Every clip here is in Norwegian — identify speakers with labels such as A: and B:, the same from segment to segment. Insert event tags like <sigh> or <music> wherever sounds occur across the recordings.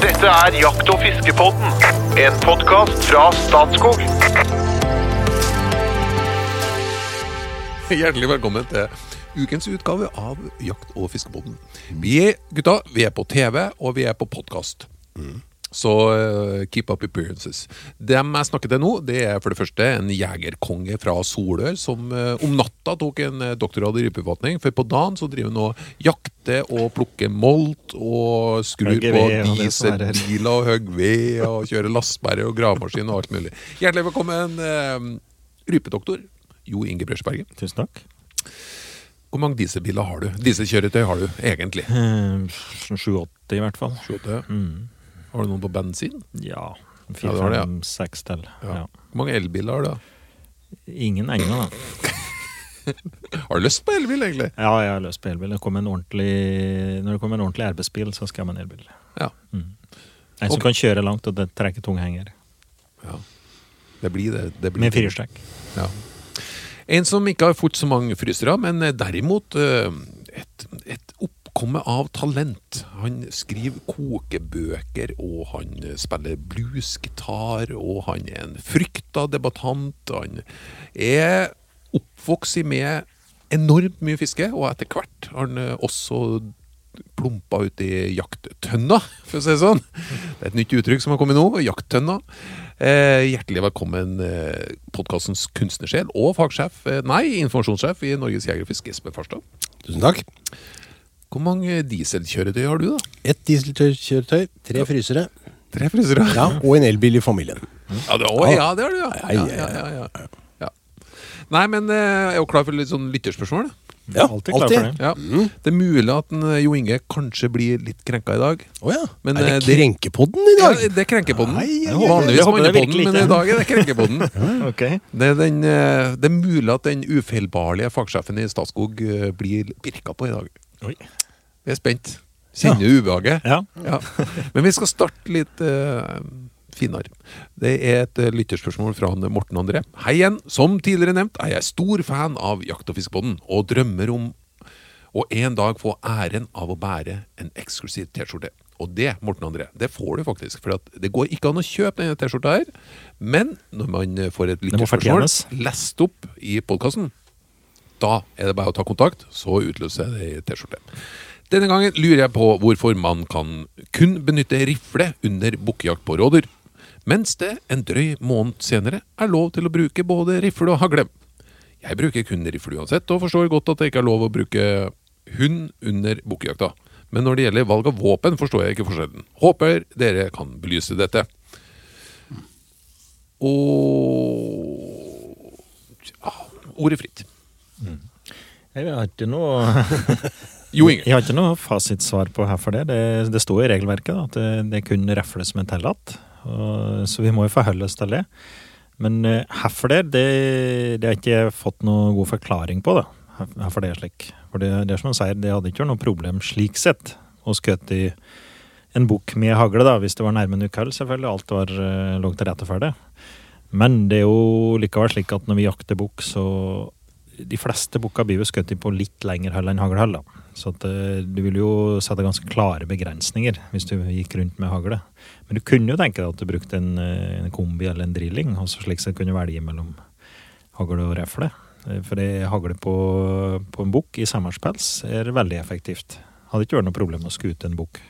A: Dette er Jakt- og fiskepodden, en podkast fra Statskog.
B: Hjertelig velkommen til ukens utgave av Jakt- og fiskepodden. Vi er, gutta, vi er på TV, og vi er på podkast. Så uh, keep up appearances. Dem jeg snakker til nå, det er for det første en jegerkonge fra Solør som uh, om natta tok en eh, doktorgrad i rypeforvaltning. For på dagen så driver han og jakter og plukker molt og skrur på
C: er
B: dieselbiler og hogger ved og kjører lastebærer og gravemaskin og alt mulig. Hjertelig velkommen, uh, rypedoktor Jo Inge Bresjberget.
C: Tusen takk.
B: Hvor mange dieselbiler har du? Dieselkjøretøy har du egentlig?
C: Eh, Sånn 87 i hvert fall.
B: Skjøte.
C: Mm.
B: Har du noen på bensin?
C: Ja.
B: Ja,
C: Fire,
B: det var det, ja.
C: seks til.
B: Ja.
C: Ja.
B: Hvor mange elbiler har du? da?
C: Ingen ennå, da. <laughs>
B: Har du lyst på elbil, egentlig?
C: Ja, jeg har løst på elbil. Det når det kommer en ordentlig arbeidsbil, så skal jeg ha en elbil.
B: Ja.
C: Mm. En som kan kjøre langt og trekke tung henger.
B: ja. Det blir det. det blir
C: Med firestrekk.
B: Ja. En som ikke har fått så mange frysere, men eh, derimot et, et, et oppkomme av talent. Han skriver kokebøker, og han spiller bluesgitar, og han er en frykta debattant. Han er oppvokst med enormt mye fiske, og etter hvert har han også plumpa ut i jakttønna, for å si det sånn. Det er et nytt uttrykk som har kommet nå. Jakttønna. Eh, hjertelig velkommen, eh, podkastens kunstnersjel og fagsjef, eh, nei, informasjonssjef i Norges Jegerfisk, Espen Farstad.
D: Tusen takk.
B: Hvor mange dieselkjøretøy har du, da?
D: Ett dieselkjøretøy, tre frysere
B: Tre frysere?
D: ja, og en elbil i familien.
B: Ja, det, å, ja, det har du, ja.
D: Ja,
B: ja,
D: ja,
B: ja, ja, ja. ja. Nei, men eh, jeg er jo klar for litt sånn lytterspørsmål.
D: Ja,
C: Alltid klar for det.
B: Ja. Det er mulig at en, eh, Jo Inge kanskje blir litt krenka i dag.
D: Å ja.
B: Men,
D: er det
B: eh, det-
D: Krenkepodden i
B: Ja,
D: dag?
B: det er krenkepodden.
D: Nei, ja,
C: ja.
B: Vanligvis mannepodden, men i dag er det krenkepodden. <laughs>
C: okay.
B: Det er, den, eh, det er mulig at den ufeilbarlige fagsjefen i Statskog eh, blir pirka på i dag.
C: Oi.
B: Vi er spent. Kjenner ja. ubehaget?
C: Ja.
B: Ja. Men vi skal starte litt uh, finere. Det er et uh, lytterspørsmål fra han Morten André. Hei igjen. Som tidligere nevnt er jeg stor fan av Jakt- og fiskebåten, og drømmer om å en dag få æren av å bære en eksklusiv T-skjorte. Og det, Morten André, det får du faktisk. For at det går ikke an å kjøpe denne T-skjorta her. Men når man får et
C: må
B: lytterspørsmål lest opp i podkasten, da er det bare å ta kontakt, så utløser jeg det i T-skjorte. Denne gangen lurer jeg på hvorfor man kan kun benytte rifle under bukkejakt på rådyr, mens det en drøy måned senere er lov til å bruke både rifle og hagle. Jeg bruker kun rifle uansett, og forstår godt at det ikke er lov å bruke hund under bukkejakta. Men når det gjelder valg av våpen, forstår jeg ikke forskjellen. Håper dere kan belyse dette. Og ja, Ordet fritt.
C: Jeg har ikke noe <laughs>
B: Jo Inge.
C: Jeg har ikke noe fasitsvar på hvorfor det. det. Det står i regelverket da, at det, det kun refles er tillatt. og- Så vi må jo forholde oss til det. Men eh, hvorfor det, det, det har jeg ikke fått noe god forklaring på. da. Hvorfor det er slik. For det, det er som han sier, det hadde ikke vært noe problem slik sett å skjøte i en bukk med hagle, da, hvis det var nærme en ukøll, selvfølgelig. Alt var uh, lå til rette for det. Men det er jo likevel slik at når vi jakter bukk, så De fleste bukka blir jo skutt på litt lengre høll enn haglhull. Så at, eh, du vil jo sette ganske klare begrensninger hvis du gikk rundt med hagle. Men du kunne jo tenke deg at du brukte en, eh, en kombi eller en drilling, og så slik sett kunne velge mellom hagle og refle. Eh, For det hagle på, på en bukk i sammerspels er veldig effektivt. Hadde ikke vært noe problem å skute en bukk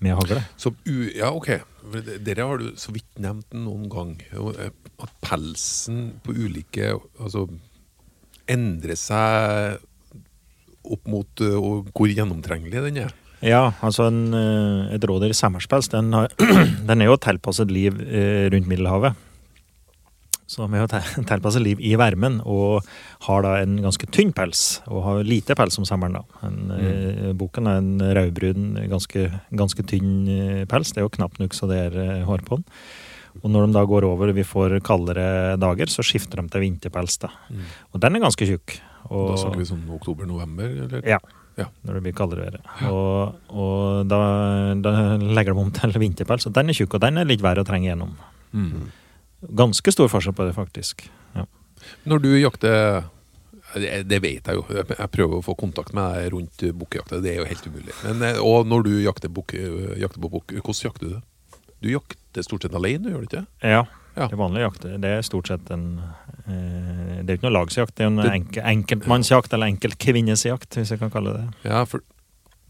C: med hagle.
B: U ja, ok. Dere har du så vidt nevnt noen gang. At pelsen på ulike Altså endrer seg opp mot eh, hvor gjennomtrengelig den er.
C: Ja, altså en, eh, et rådyr i sammerspels, den, har- <clears throat> den er jo tilpasset liv eh, rundt Middelhavet. Så de er jo <laughs> tilpasset liv i varmen, og har da en ganske tynn pels. Og har lite pels om sommeren, da. En, mm. boken er en rødbrun, ganske, ganske tynn pels. Det er jo knapt nok så det er hår på den. Og når de da går over og vi får kaldere dager, så skifter de til vinterpels. da. Og den er ganske tjukk. Og,
B: Da snakker vi sånn oktober-november? eller?
C: ja.
B: Ja.
C: Når det blir kaldere været. Og, og da, da legger de om til vinterpels. Og den er tjukk, og den er litt verre å trenge gjennom.
B: Mm.
C: Ganske stor forskjell på det, faktisk. Ja.
B: Når du jakter Det, vet jeg jo. Jeg prøver å få kontakt med deg rundt bukkjakta. Det er jo helt umulig. Men, eh, og når du jakter, bukk, eh, jakter på bukk, hvordan jakter du det? Du jakter stort sett alene, gjør du ikke?
C: Ja.
B: Ja.
C: Det vanlige jakt det er stort sett en eh, Det er ikke noe lagsjakt, det er en
B: Det-
C: enke, enkeltmannsjakt, eller enkeltkvinnesjakt, hvis jeg kan kalle det det.
B: Ja, for,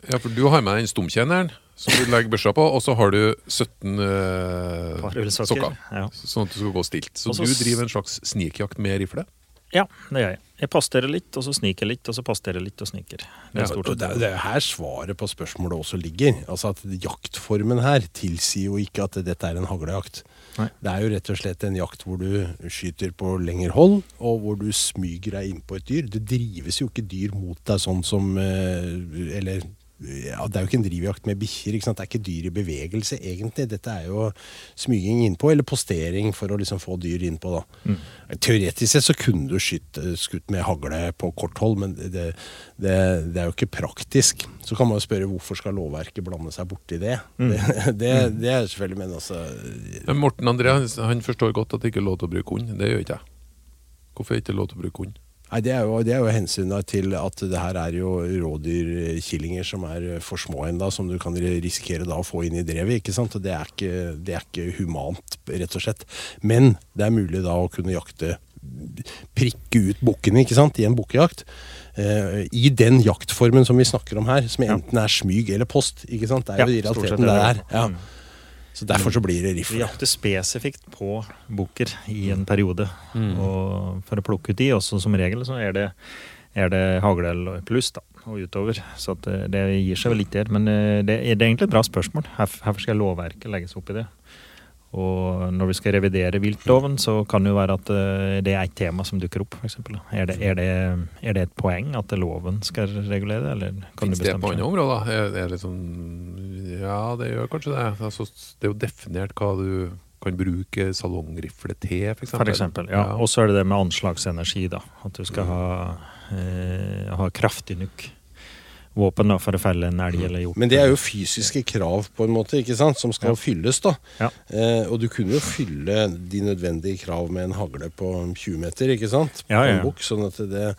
B: ja, for du har med den stumtjeneren som du legger børsa på, og så har du 17 eh, sokker.
C: Ja.
B: Sånn at du skal gå stilt. Så
C: Også,
B: du driver en slags snikjakt med rifle?
C: Ja, det gjør jeg. Jeg pasterer litt, og så sniker litt, og så pasterer litt og sniker. Det er ja,
D: det,
C: det.
D: det er her svaret på spørsmålet også ligger. Altså at Jaktformen her tilsier jo ikke at dette er en haglejakt.
C: Nei.
D: Det er jo rett og slett en jakt hvor du skyter på lengre hold, og hvor du smyger deg innpå et dyr. Det drives jo ikke dyr mot deg sånn som eh, Eller ja, det er jo ikke en drivjakt med bikkjer. Det er ikke dyr i bevegelse, egentlig. Dette er jo smyging innpå, eller postering for å liksom få dyr innpå. da.
C: Mm.
D: Teoretisk sett så kunne du skytt, skutt med hagle på kort hold, men det, det, det er jo ikke praktisk. Så kan man jo spørre hvorfor skal lovverket blande seg borti det?
C: Mm.
D: Det, <laughs> det, det er selvfølgelig, men altså
B: Morten André han- han forstår godt at det ikke er lov til å bruke hund. Det gjør ikke jeg. Hvorfor er det ikke lov til å bruke hund?
D: Nei, det er jo, det er jo hensynet til at det her er jo rådyrkillinger som er for små ennå, som du kan risikere da å få inn i drevet. ikke sant? Det er ikke, det er ikke humant, rett og slett. Men det er mulig da å kunne jakte Prikke ut bukkene ikke sant, i en bukkejakt. Eh, I den jaktformen som vi snakker om her, som enten er smyg eller post. ikke sant? Det er jo
C: Ja,
D: realiteten det
C: er.
D: Ja. Så derfor så blir det
C: Vi
D: rifle.
C: jakter spesifikt på bukker i en periode.
B: Mm.
C: Og for å plukke ut de, også som regel, så er det, er det hagl pluss, da, og utover. Så at det, det gir seg vel litt der. Men eh, det, er- det er egentlig et bra spørsmål. Hvorfor skal lovverket legges opp i det? Og når vi skal revidere viltloven, så kan det jo være at eh, det er et tema som dukker opp, for Er, det- er, det- er det et poeng at loven skal regulere det, eller kan
B: Fins
C: du
B: det på
C: bestemme
B: andre områder? Er, er det sånn, ja, det gjør kanskje det. Altså, det er jo definert hva du kan bruke salongrifle til, f.eks.
C: For eksempel, ja. Og så er det det med anslagsenergi, da. At du skal ha, eh, ha kraftig nok våpen da, for å felle en elg eller hjort.
D: Men det er jo fysiske krav på en måte, ikke sant, som skal
C: Ja.
D: fylles. da.
C: Ja.
D: Eh, og du kunne jo fylle de nødvendige krav med en hagle på 20 meter, ikke sant? På
C: Ja, ja,
D: en bok, sånn at det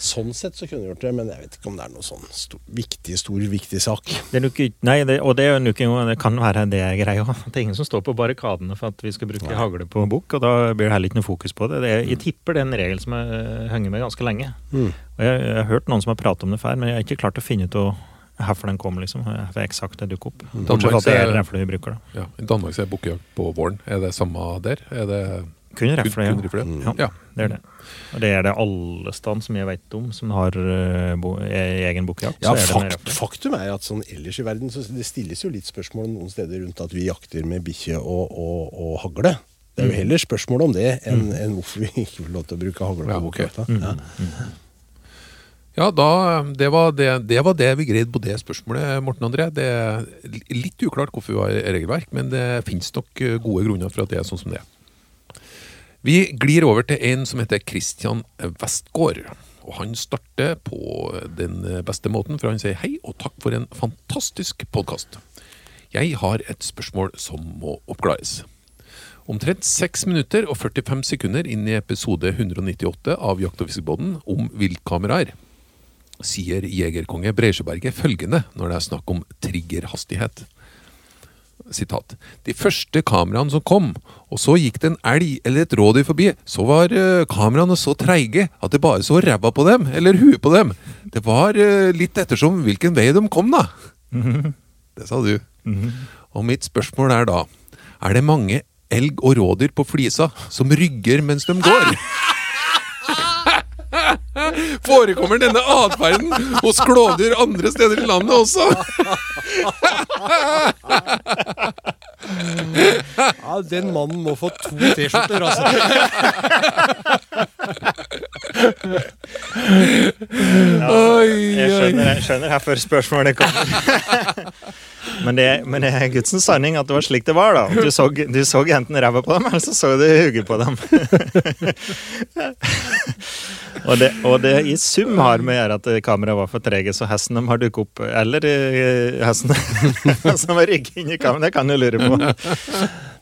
D: Sånn sett så kunne du gjort det, men jeg vet ikke om det er noe sånn stor, viktig, stor, viktig sak.
C: Det er nok ikke- nei, det, og det, er nok det kan være det er greia. <laughs> Det er ingen som står på barrikadene for at vi skal bruke
D: Nei.
C: hagle på bukk, og da blir det heller ikke noe fokus på det. det er, jeg tipper det er en regel som har eh, hengt med ganske lenge.
D: Mm.
C: Og jeg, jeg har hørt noen som har pratet om det før, men jeg har ikke klart å finne ut hvorfor den kom, liksom. Hvorfor eksakt det dukker opp.
D: Mm.
C: Bortsett fra at det er
B: Danmark,
C: refle vi bruker, da.
B: Ja, I Danmark så er bukkejakt på våren. Er det samme der? Er det
C: Kun rifle, ja.
B: kun rifle?
D: Mm.
C: Ja.
B: Ja.
C: Det er det. Og det er det alle stand som jeg vet om, som har eh, bo, e- egen bukkejakt.
D: Ja,
C: så er
D: fakt. Faktum er at sånn ellers i verden så det stilles jo litt spørsmål noen steder rundt at vi jakter med bikkje og, og, og hagle. Det er jo
C: Mm.
D: heller spørsmål om det enn enn hvorfor vi ikke får lov til å bruke hagle på.
C: Mm.
D: Ja.
B: Ja, da, det, var det, det var det vi greide på det spørsmålet, Morten André. Det er litt uklart hvorfor vi har regelverk, men det finnes nok eh, gode grunner for at det er sånn som det er. Vi glir over til en som heter Christian Westgård. Og han starter på den beste måten, for han sier hei og takk for en fantastisk podkast. Jeg har et spørsmål som må oppklares. Omtrent 6 minutter og 45 sekunder inn i episode 198 av Jakt- og fiskebåten om viltkameraer sier jegerkonge Breisjøberget følgende når det er snakk om triggerhastighet. Sitat. De første kameraene som kom, og så gikk det en elg eller et rådyr forbi, så var eh, kameraene så treige at det bare så ræva på dem, eller huet på dem. Det var eh, litt ettersom hvilken vei de kom, da. Det sa du. Og mitt spørsmål er da, er det mange elg og rådyr på flisa som rygger mens de går? <laughs> Forekommer denne atferden hos klovdyr andre steder i landet også? <laughs>
D: Ja, den mannen må få to T-skjorter, altså.
B: Ja,
C: Jeg skjønner, jeg skjønner her før spørsmålene kommer. men, det, men det er Gudsens sanning at det var slik det var. da. Du så, du så enten ræva på dem, eller så så du hugget på dem. Og, det, og det i sum har med å gjøre at kameraet var for trege, så hesten de har dukket opp Eller eh, hesten <laughs> som har rygget inn i kameraet, det kan du lure på.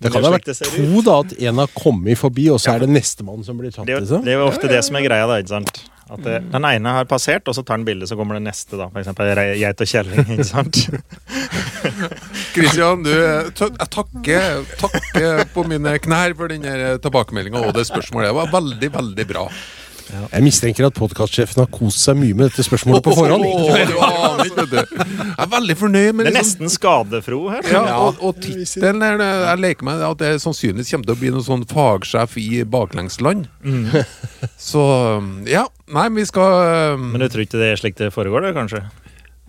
D: Det kan ha vært to, da, at en har kommet forbi, og så er det nestemann som blir tatt.
C: Det, er jo-
D: Liksom.
C: det er jo ofte det som er greia, da. ikke sant? At det, den ene har passert, og så tar han bildet, så kommer det neste, da. Re- geit og kjelling, ikke sant?
B: Kristian, du, jeg takker, takker på mine knær for den tilbakemeldinga og det spørsmålet. Det var veldig, veldig bra.
D: Jeg mistenker at podkastsjefen har kost seg mye med dette spørsmålet på forhånd.
B: Oh. Jeg er veldig fornøyd med
C: Det er
B: liksom-
C: nesten skadefro her.
B: Ja, og, og tittelen er det- Jeg leker meg at det sannsynligvis kommer til å bli noen sånn fagsjef i baklengsland. Så ja. Nei, vi skal
C: Men du tror ikke det er slik det foregår, det, kanskje?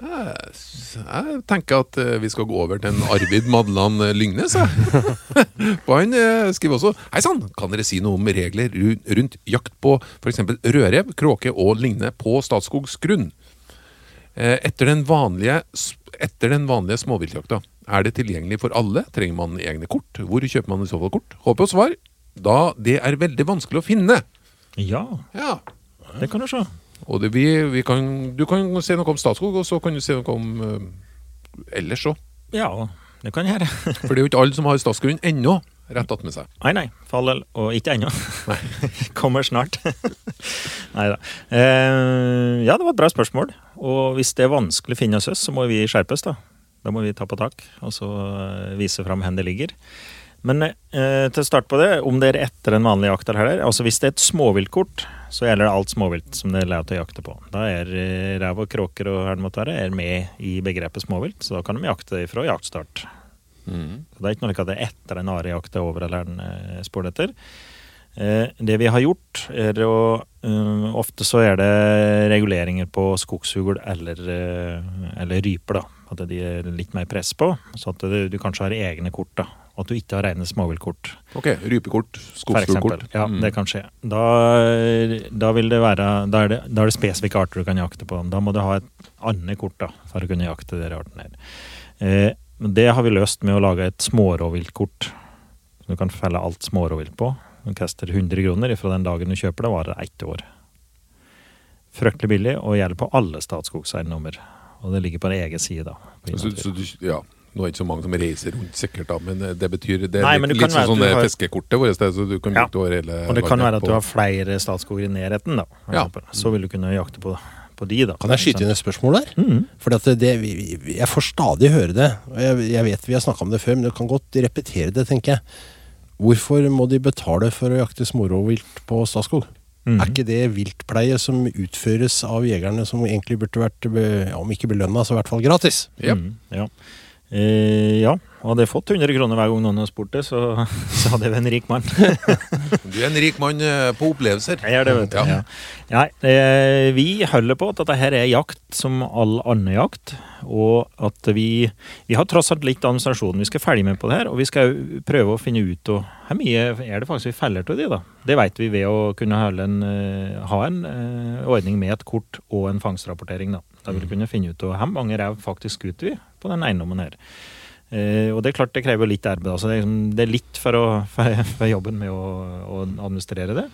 B: Jeg tenker at eh, vi skal gå over til en Arvid Madland eh, Lyngnes. <laughs> For han eh, skriver også Hei sann, kan dere si noe om regler rundt jakt på f.eks. rødrev, kråke og lignende på Statskogs grunn? Eh, Etter den vanlige, etter den vanlige småviltjakta, er det tilgjengelig for alle? Trenger man egne kort? Hvor kjøper man i så fall kort? Håper på svar, da det er veldig vanskelig å finne.
C: Ja,
B: Ja,
C: det kan du se.
B: Og det, vi, vi kan, Du kan si noe om Statskog, og så kan du si noe om uh, ellers òg.
C: Ja, det kan jeg gjøre. <laughs>
B: For det er jo ikke alle som har statsgrunn ennå rett attmed seg.
C: Nei, nei, for all del. Og ikke ennå. <laughs> Kommer snart. <laughs> nei da. Eh, ja, det var et bra spørsmål. Og hvis det er vanskelig å finne oss, så må vi skjerpes, da. Da må vi ta på tak og så eh, vise fram hvor det ligger. Men eh, til å starte på det, om det er etter en vanlig jakt eller her, altså hvis det er et småviltkort, så gjelder det alt småvilt som det er lov til å jakte på. Da er eh, rev og kråker og hva det måtte være, er med i begrepet småvilt, så da kan de jakte fra jaktstart. Så Det er ikke noe at det er etter en arejakt er over eller en eh, spor etter. Eh, det vi har gjort, er å eh, Ofte så er det reguleringer på skogsfugl eller, eh, eller ryper, da. At de er litt mer press på. Så at du, du kanskje har egne kort, da. Og at du ikke har rene småviltkort.
B: Ok, Rypekort, skogsfuglkort.
C: Ja,
B: Mm.
C: det kan skje. Da, da vil det være Da er det, da er det spesifikke arter du kan jakte på. Da må du ha et annet kort da, for å kunne jakte de artene her. Eh, det har vi løst med å lage et smårovviltkort. Du kan felle alt smårovvilt på. Du kaster 100 kroner fra den dagen du kjøper det, varer ett år. Fryktelig billig og gjelder på alle Statskogseiendommer. Og det ligger på en egen side, da.
B: Så, så du, ja. Nå er det ikke så mange som reiser rundt sikkert, da, men eh, det betyr Det er
C: Nei,
B: litt, litt sånn som det
C: du har-
B: fiskekortet vårt, så du kan
C: Ja.
B: det over hele
C: Og det kan være at
B: på-
C: du har flere statsskoger i nærheten, da.
B: Ja.
C: Så vil du kunne jakte på, på de, da.
D: Kan jeg skyte inn et spørsmål der?
C: Mm.
D: For jeg får stadig høre det. og Jeg, jeg vet vi har snakka om det før, men du kan godt repetere det, tenker jeg. Hvorfor må de betale for å jakte smårovvilt på Statskog?
C: Mm.
D: Er ikke det viltpleie som utføres av jegerne, som egentlig burde vært, om ikke belønna, så i hvert fall gratis?
B: Ja.
C: Mm, ja. Eh, ja. Hadde jeg fått 100 kroner hver gang noen har spurt det, så, <laughs> så hadde jeg vært en rik mann. <laughs>
B: Du er en rik mann eh, på opplevelser.
C: Jeg er det, vet du.
B: Ja.
C: Ja. Nei, eh, vi holder på at dette her er jakt som all annen jakt. Og at vi Vi har tross alt litt administrasjon vi skal følge med på det her. Og vi skal prøve å finne ut og, hvor mye er det faktisk vi feller til de, da. Det vet vi ved å kunne en, ha en eh, ordning med et kort og en fangstrapportering. Da Da vil vi kunne finne ut av hvor mange rev faktisk skuter vi på den eiendommen her. Eh, og det er klart det krever litt arbeid. Altså det, er, liksom- litt for, å, <laughs> for jobben med å, å administrere det.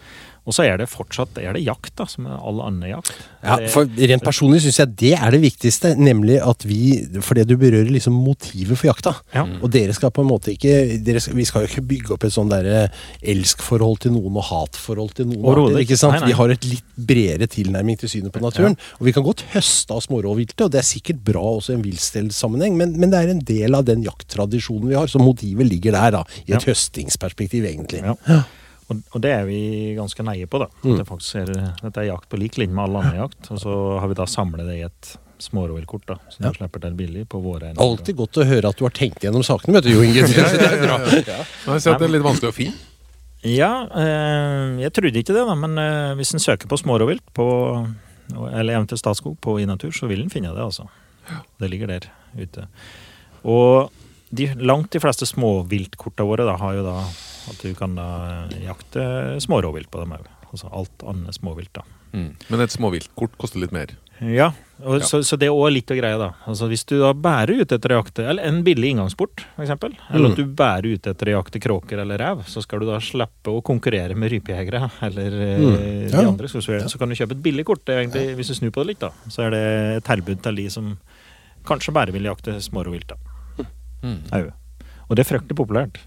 C: Og så er det fortsatt er det jakt, da, som er all annen jakt.
D: Ja, for Rent personlig syns jeg det er det viktigste, nemlig at vi Fordi du berører liksom motivet for jakta.
C: Ja.
D: Og dere skal på en måte ikke dere skal, Vi skal jo ikke bygge opp et sånn derre elskforhold til noen og hatforhold til noen. Arter, ikke sant?
C: Nei, nei.
D: Vi har et litt bredere tilnærming til synet på naturen. Og vi kan godt høste av smårovviltet, og det er sikkert bra også i en viltstellsammenheng, men, men det er en del av den jakttradisjonen vi har, så motivet ligger der, da. I et
C: Ja.
D: høstingsperspektiv, egentlig.
C: Ja. Og, og det er vi ganske neie på, da.
D: Mm.
C: Det faktisk er, dette er jakt på lik linje med all annen jakt. Og så har vi da samlet det i et smårovviltkort, da. Så
D: Ja.
C: vi slipper til billig på våre eiendommer.
D: Alltid godt å høre at du har tenkt gjennom sakene, vet du, Jo Inge. <laughs>
B: Ja, ja, ja, ja. Nå har jeg sett det er litt vanskelig å finne.
C: Ja, eh, jeg trodde ikke det, da. Men eh, hvis en søker på smårovvilt, på, eller eventuelt Statskog på Inatur, så vil en finne det, altså. Det ligger der ute. Og de, langt de fleste småviltkorta våre da, har jo da at du kan da jakte smårovvilt på dem òg. Altså alt annet småvilt, da.
B: Mm. Men et småviltkort koster litt mer.
C: Ja, og
B: Ja.
C: Så, så det er òg litt av greia, da. Altså Hvis du da bærer ute etter å jakte Eller en billig inngangsport, f.eks. Eller
D: Mm.
C: at du bærer ute etter å jakte kråker eller rev, så skal du da slippe å konkurrere med rypejegere <laughs> eller
D: mm. ja.
C: de andre. Så, så kan du kjøpe et billig kort. Det er egentlig, Hvis du snur på det litt, da, så er det et tilbud til de som kanskje bare vil jakte smårovvilt. da.
B: Mm.
C: Og det er fryktelig populært.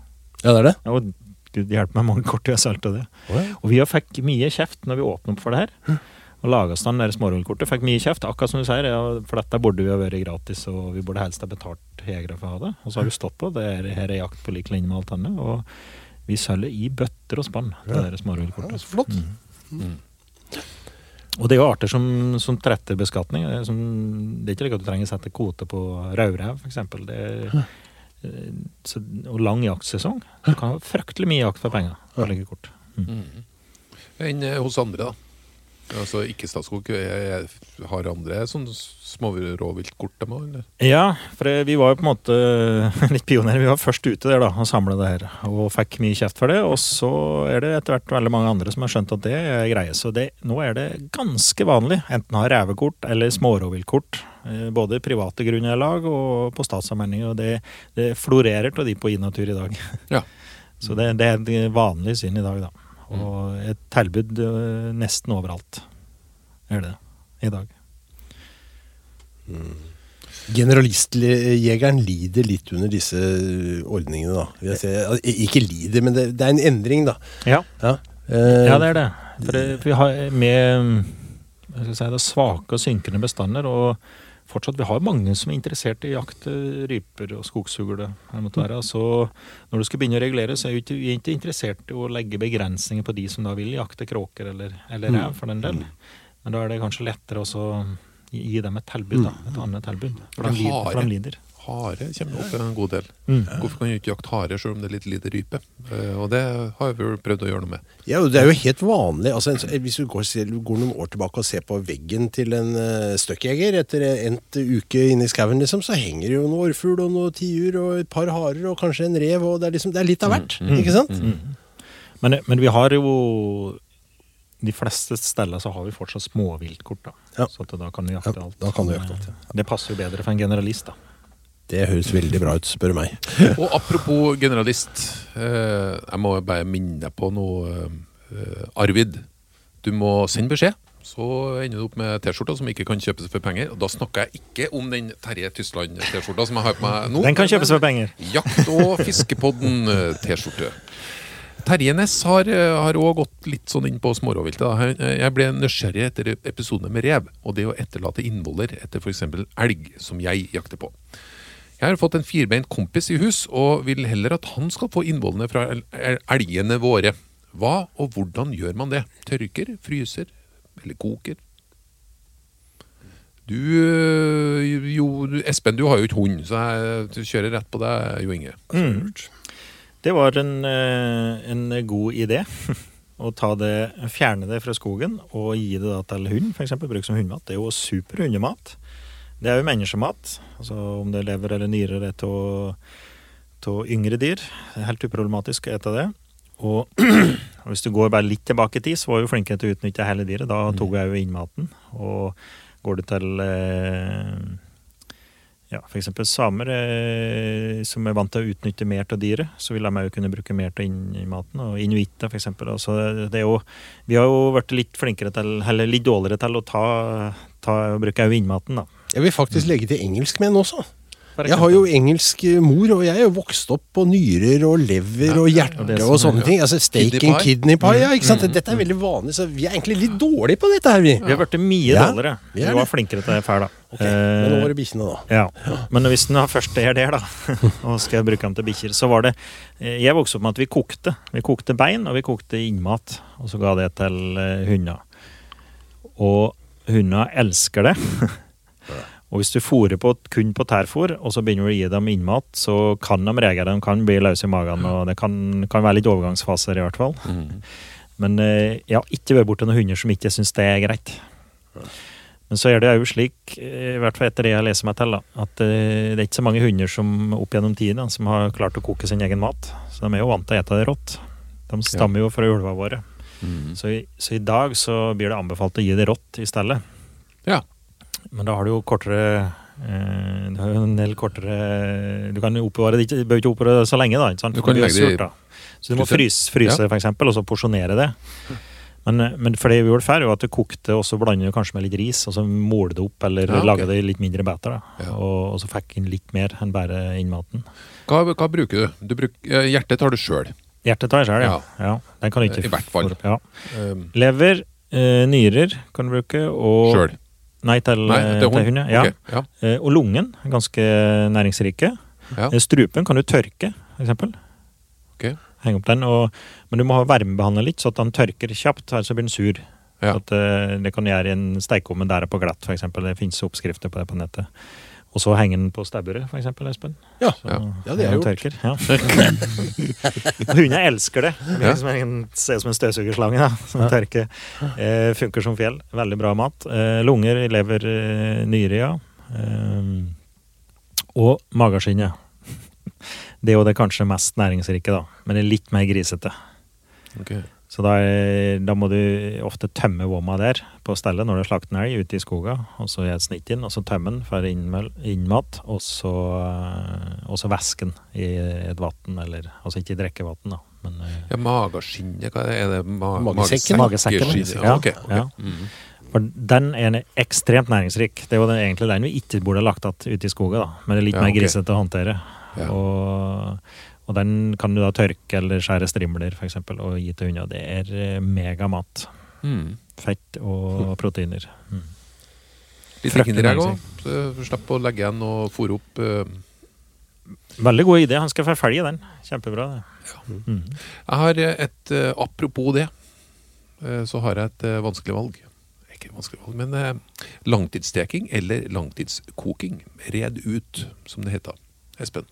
D: Ja, det er det.
C: Ja, og Gud hjelpe meg, mange kort vi har solgt av det.
D: Ja.
C: Og vi har fikk mye kjeft når vi åpnet opp for det her. Og laga oss der smårullkortet. Fikk mye kjeft, akkurat som du sier. Ja, for dette burde jo ha vært gratis, og vi burde helst ha betalt jegere for å ha det. Og så har du stått på. Det er, her er jakt på lik linje med alt annet. Og vi selger i bøtter og spann, det
D: Ja.
C: der smårullkortet.
D: Ja, flott.
C: Mm. Og det er jo arter som, som tretter beskatning. Det er, som, det er ikke slik at du trenger å sette kvote på rødrev, f.eks. Det er, eh, så, og lang jaktsesong. Du kan ha fryktelig mye jakt for penger like kort.
B: Enn eh, hos andre, da? Altså ikke Statskog. Har andre sånn smårovviltkort, dem òg? eller?
C: Ja, for vi var jo på en måte <laughs> litt pionerer. Vi var først ute der da, og samla det her, og fikk mye kjeft for det. Og så er det etter hvert veldig mange andre som har skjønt at det er greie. Så det, nå er det ganske vanlig enten å ha revekort eller smårovviltkort. eh, Både i private grunneierlag og på statsallmenninger. Og det, det florerer av de på Inatur i dag.
B: Ja. <laughs>
C: Så det, det er et vanlig syn i dag, da. Og et tilbud eh, nesten overalt er det i dag.
D: Generalistjegeren lider litt under disse ordningene, da. Altså, Ikke lider, men det, det er en endring, da.
C: Ja.
D: Ja, Uh,
C: Ja, det er det. For det, for vi har med skal si, det svake og synkende bestander, og fortsatt vi har mange som er interessert i jakt eh, ryper og måtte være. Så når du skal begynne å regulere, så er vi ikke, vi er ikke interessert i å legge begrensninger på de som da vil jakte kråker eller, eller rev, for den del. Men da er det kanskje lettere å gi dem et tilbud, da. Et annet tilbud. For de, for de lider.
B: Hare kommer opp en god del.
C: Mm.
B: Hvorfor kan du ikke jakte hare selv om det er litt lite rype? Eh, Og det har vi jo prøvd å gjøre noe med.
D: Ja, Det er jo helt vanlig. altså Hvis du går, går noen år tilbake og ser på veggen til en uh, støkkjeger etter endt uke inne i skauen, liksom, så henger det jo noe orrfugl og noe tiur og et par harer og kanskje en rev. og Det er, liksom, det er litt av hvert. ikke sant?
C: Men, men vi har jo De fleste steder så har vi fortsatt småviltkort. da.
D: Ja.
C: Så at da kan du jakte
D: Ja,
C: alt.
D: da kan du jakte alt,
C: ja. Det passer jo bedre for en generalist, da.
D: Det høres veldig bra ut, spør du meg. <laughs>
B: Og apropos generalist, eh, jeg må bare minne deg på noe, eh, Arvid. Du må sende beskjed, så ender du opp med T-skjorta som ikke kan kjøpes for penger. Og da snakker jeg ikke om den Terje Tysland-T-skjorta som jeg har på meg nå.
C: Den kan kjøpes for penger.
B: Jakt- og fiskepodden-T-skjorte. Terje Næss har òg gått litt sånn inn på smårovviltet. Jeg ble nysgjerrig etter episodene med rev, og det å etterlate innvoller etter f.eks. elg, som jeg jakter på. Jeg har fått en firbeint kompis i hus, og vil heller at han skal få innvollene fra el- el- elgene våre. Hva og hvordan gjør man det? Tørker, fryser eller koker? Du, øh, jo, Espen, du har jo ikke hund, så jeg kjører rett på deg, Jo Inge.
C: Mm. Det var en, eh, en god idé. <laughs> Å det, fjerne det fra skogen og gi det til hund, f.eks. Bruke som hundmat. Det er jo super hundemat. Det er jo menneskemat. Altså om det er lever eller nyrer er av yngre dyr. Det er helt uproblematisk å ete det. Og <clears throat> hvis du går bare litt tilbake i tid, så var vi flinke til å utnytte hele dyret. Da tok jeg jo inn maten. Og går du til eh, ja, f.eks. samer eh, som er vant til å utnytte mer av dyret, så vil de òg kunne bruke mer av innmaten. maten. Og inuitter, f.eks. Altså, det er jo, vi har jo vært litt flinkere til, eller litt dårligere til å ta, ta bruke innmaten, da.
D: Jeg vil faktisk legge til engelskmenn også. Jeg har jo engelsk eh, mor, og jeg er jo vokst opp på nyrer og lever og hjerte
C: og
D: og, sånne ting. Altså Steak
B: Kidney
D: and kidney pie. Ja, ikke sant? Dette er veldig vanlig, så vi er egentlig litt dårlige på dette her, vi.
C: Vi har blitt mye
D: Ja,
C: dårligere.
D: vi
C: Vi var flinkere til det før, da.
D: Ok, Men nå
C: Eh,
D: var det bikkjene, da.
C: Ja, men hvis den først er der, da, <laughs> og skal jeg bruke den til bikkjer, så var det eh, Jeg vokste opp med at vi kokte. Vi kokte bein, og vi kokte innmat. Og så ga det til hunder. Og hunder elsker det. <laughs> og hvis du fôrer på, kun på tærfôr, og så begynner du å gi dem innmat, så kan de reagere. De kan bli løse i magen, og det kan, kan være litt overgangsfaser, i hvert fall. Men eh, jeg har ikke vært borti noen hunder som ikke syns det er greit. Men så er det jo slik, eh, i hvert fall etter det jeg leser meg til, da, at eh, det er ikke så mange hunder som opp gjennom tiden som har klart å koke sin egen mat. Så de er jo vant til å ete det rått. De stammer jo fra ulvene våre. Så, i, så i dag så blir det anbefalt å gi det rått i stedet.
B: Ja.
C: Men da har du jo kortere eh, Du har jo en del kortere Du kan oppbevare det ikke, du behøver ikke oppbevare det så lenge, da. Ikke sant?
B: Du kan legge det i
C: surt, da. Så du må fryse, fryse for eksempel, og så porsjonere det. Men, eh, men for det vi gjorde før, jo at du kokte, og så blander du kanskje med litt ris, og så måler det opp, eller
B: Ja, okay.
C: lager det i litt mindre biter, da.
B: Ja.
C: Og, og så fikk inn litt mer enn bare innmaten.
B: Hva, hva bruker du? du bruk, eh, hjertet tar du sjøl.
C: Hjertet tar jeg sjøl, ja. ja. Den kan du ikke
B: I hvert fall.
C: Ja.
B: Um,
C: Lever, Eh, nyrer kan du bruke, og
B: Sjøl.
C: Nei, til,
B: Nei,
C: eh,
B: til
C: til
B: hund.
C: ja.
B: Okay, ja.
C: Eh, og lungen, er ganske næringsrike.
B: Ja.
C: Eh, Strupen kan du tørke, for eksempel.
B: Ok.
C: Henge opp den, og, men du må ha varmebehandle litt, så at den tørker kjapt, ellers blir den sur.
B: Ja.
C: Så At, det kan gjøre i en stekeovn der på glatt, eksempel. Det finnes oppskrifter på det på nettet. Og så henger den på stabburet, eksempel, Espen.
D: Ja.
C: Så,
B: Ja.
D: Ja, det er
C: den
D: gjort.
C: tørker. Ja. <laughs> Hunder elsker det. Det
B: Ja.
C: som en, ser ut som en støvsugerslange da, som tørker. Eh, funker som fjell. Veldig bra mat. Eh, lunger, lever, eh, nyre, ja. Eh, og mageskinnet. <laughs> Det er jo det kanskje mest næringsrike, da. Men det er litt mer grisete.
B: Ok.
C: Så da, da må du ofte tømme vomma der på stellet når du slakter en elg ute i skoga. Og så gjør et snitt inn, og så tømme den for innmat. Og så, væsken og så væske i et vann, eller altså ikke i drikkevann, da. Men eh,
B: Ja, mageskinnet, hva er det? Er det ma
D: Magesekken?
C: Magesekken,
B: Magesekken,
C: ja.
B: Ja, ok. ok.
C: Ja.
B: Mhm.
C: for den er ekstremt næringsrik. Det er jo den, egentlig den vi ikke burde ha lagt igjen ute i skogen, da. Men det er litt
B: Ja,
C: mer
B: ok.
C: grisete å håndtere.
B: Ja.
C: Og, og den kan du da tørke eller skjære strimler, for eksempel, og gi til hunder. Det er eh, megamat.
B: Mm.
C: Fett og <laughs> proteiner. Mm.
B: Litt Kinderegg òg. Slipp å legge igjen og fôre opp. Uh...
C: Veldig god idé. Han skal forfølge den. Kjempebra. det. Mm.
B: Jeg har et uh, Apropos det, uh, så har jeg et vanskelig valg. Ikke vanskelig valg, men langtidssteking eller langtidskoking. Red ut, som det heter. Espen.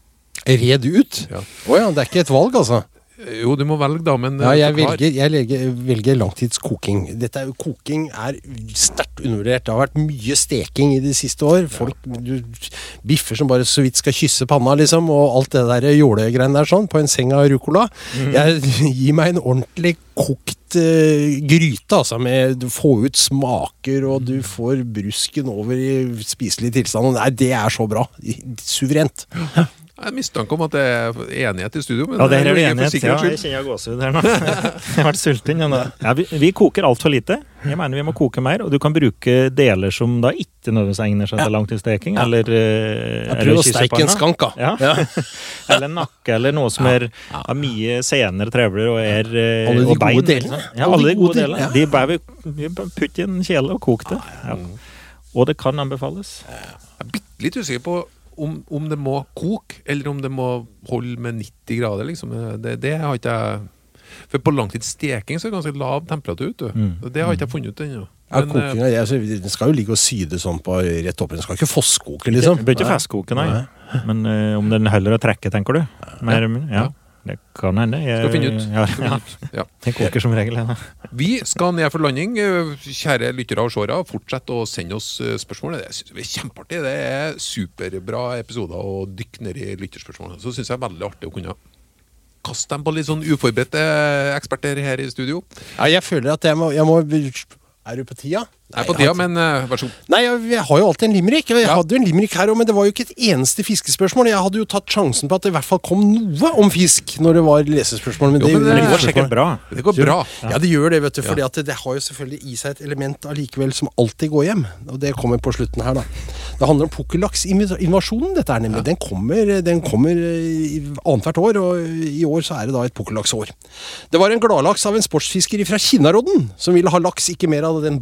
D: Red ut?
B: Ja.
D: Oh, ja, det er ikke et valg, altså.
B: Eh, Jo, du må velge, da, men eh,
D: Ja, jeg velger, jeg velger, velger langtidskoking. Dette er koking er sterkt undervurdert. Det har vært mye steking i de siste år. Folk, du, Biffer som bare så vidt skal kysse panna, liksom, og alt det der jålegreiene der sånn, på en seng av rucola. Jeg <laughs> gir meg en ordentlig kokt uh, gryte, altså, med du får ut smaker, og du får brusken over i spiselig tilstand. Nei, det er så bra. Suverent. <laughs>
B: Jeg har mistanke om at det er enighet i studio. Men
C: Ja, det her er det enighet. Ja, jeg kjenner gåsehud her nå. <laughs> Jeg har vært sulten. Ja, ja, vi, vi koker altfor lite. Jeg mener vi må koke mer. Og du kan bruke deler som da ikke nødvendigvis egner seg til langtidssteking. Eller, eh, eller
D: prøver å steike en skank, da.
C: Ja. <laughs> eller nakke, eller noe som er har mye senere trevler og er eh,
D: Alle de gode delene.
C: Ja, alle de gode delene.
D: ja.
C: De bør vi, vi putte i en kjele og koke det. Ja. Og det kan anbefales.
B: Jeg er bitte litt usikker på om, om det må koke, eller om det må holde med 90 grader. liksom. Det, det har ikke jeg For på langtidssteking så er det ganske lav temperatur.
C: Mm.
B: Det har ikke jeg funnet ut ennå.
D: Ja,
B: Men, eh,
D: kokinga, jeg, altså, Den skal jo ligge og syde sånn på rett opp. Den skal ikke fosskoke, liksom.
C: Det bør ikke festkoke, nei. Men eh, om den holder å trekke, tenker du? Mer, ja. Det kan hende. Jeg,
B: Skal finne ut.
C: Ja, ja. <laughs>
B: Ja.
C: Den koker som regel. Ja.
B: Vi skal ned for landing. Kjære lyttere og seere, fortsett å sende oss eh, spørsmål. Det synes vi er kjempeartig. Det er superbra episoder å dykke ned i lytterspørsmål. Så syns jeg er veldig artig å kunne kaste dem på litt sånn uforberedte eksperter her i studio.
D: Ja, jeg føler at jeg må, jeg må Er du på tida?
B: Er på tida, men uh, vær så god.
D: Nei, jeg, jeg har jo alltid en limerick. Jeg
B: Ja.
D: hadde jo en limerick her òg, men det var jo ikke et eneste fiskespørsmål. Jeg hadde jo tatt sjansen på at det i hvert fall kom noe om fisk når det var lesespørsmål. Men
B: Jo,
D: det,
B: men det
C: Det går sikkert bra.
B: Det går bra.
D: Ja, det gjør det, vet du.
B: Ja.
D: Fordi det, det har jo selvfølgelig i seg et element allikevel som alltid går hjem. Og det kommer på slutten her, da. Det handler om pukkellaksinvasjonen, dette her nemlig. Den kommer, den kommer eh, annethvert år, og i år så er det da et pukkellaksår. Det var en gladlaks av en sportsfisker fra Kinnarodden som ville ha laks, ikke mer av den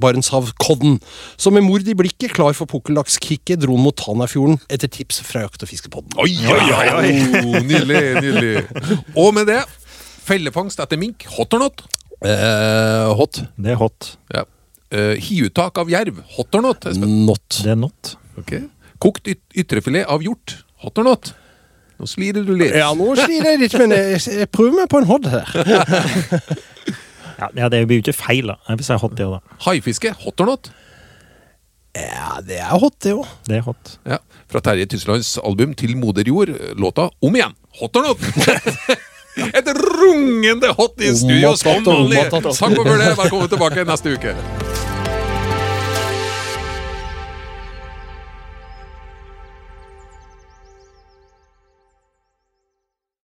D: Barentshavkodden. Så med mord i blikket, klar for pukkellakskicket, dro han mot Tanafjorden etter tips fra Jakt- og fiskepodden.
B: Oi, oi, oi! Oh, <laughs> nydelig, nydelig. Og med det, fellefangst etter mink, hot or not?
D: Eh, hot.
C: Det er hot.
B: Ja. Eh, Hiuttak av jerv, hot or not? Espen?
D: Not.
C: Det er not.
B: Ok. Kokt yt ytrefilet av hjort, hot or not? Nå slirer du litt.
D: Ja, nå slirer jeg litt, men jeg, jeg prøver meg på en hot her. <laughs>
C: Ja, ja, det blir jo ikke feil, da. Jeg hot, det òg, da.
B: Haifiske, hot or not?
D: Ja, det er hot, det òg.
C: Det er hot.
B: Ja. Fra Terje Tyslands album Til moder jord, låta Om igjen, hot or not? <laughs> Et rungende hot i studio, som vanlig! Takk for det, velkommen tilbake neste uke.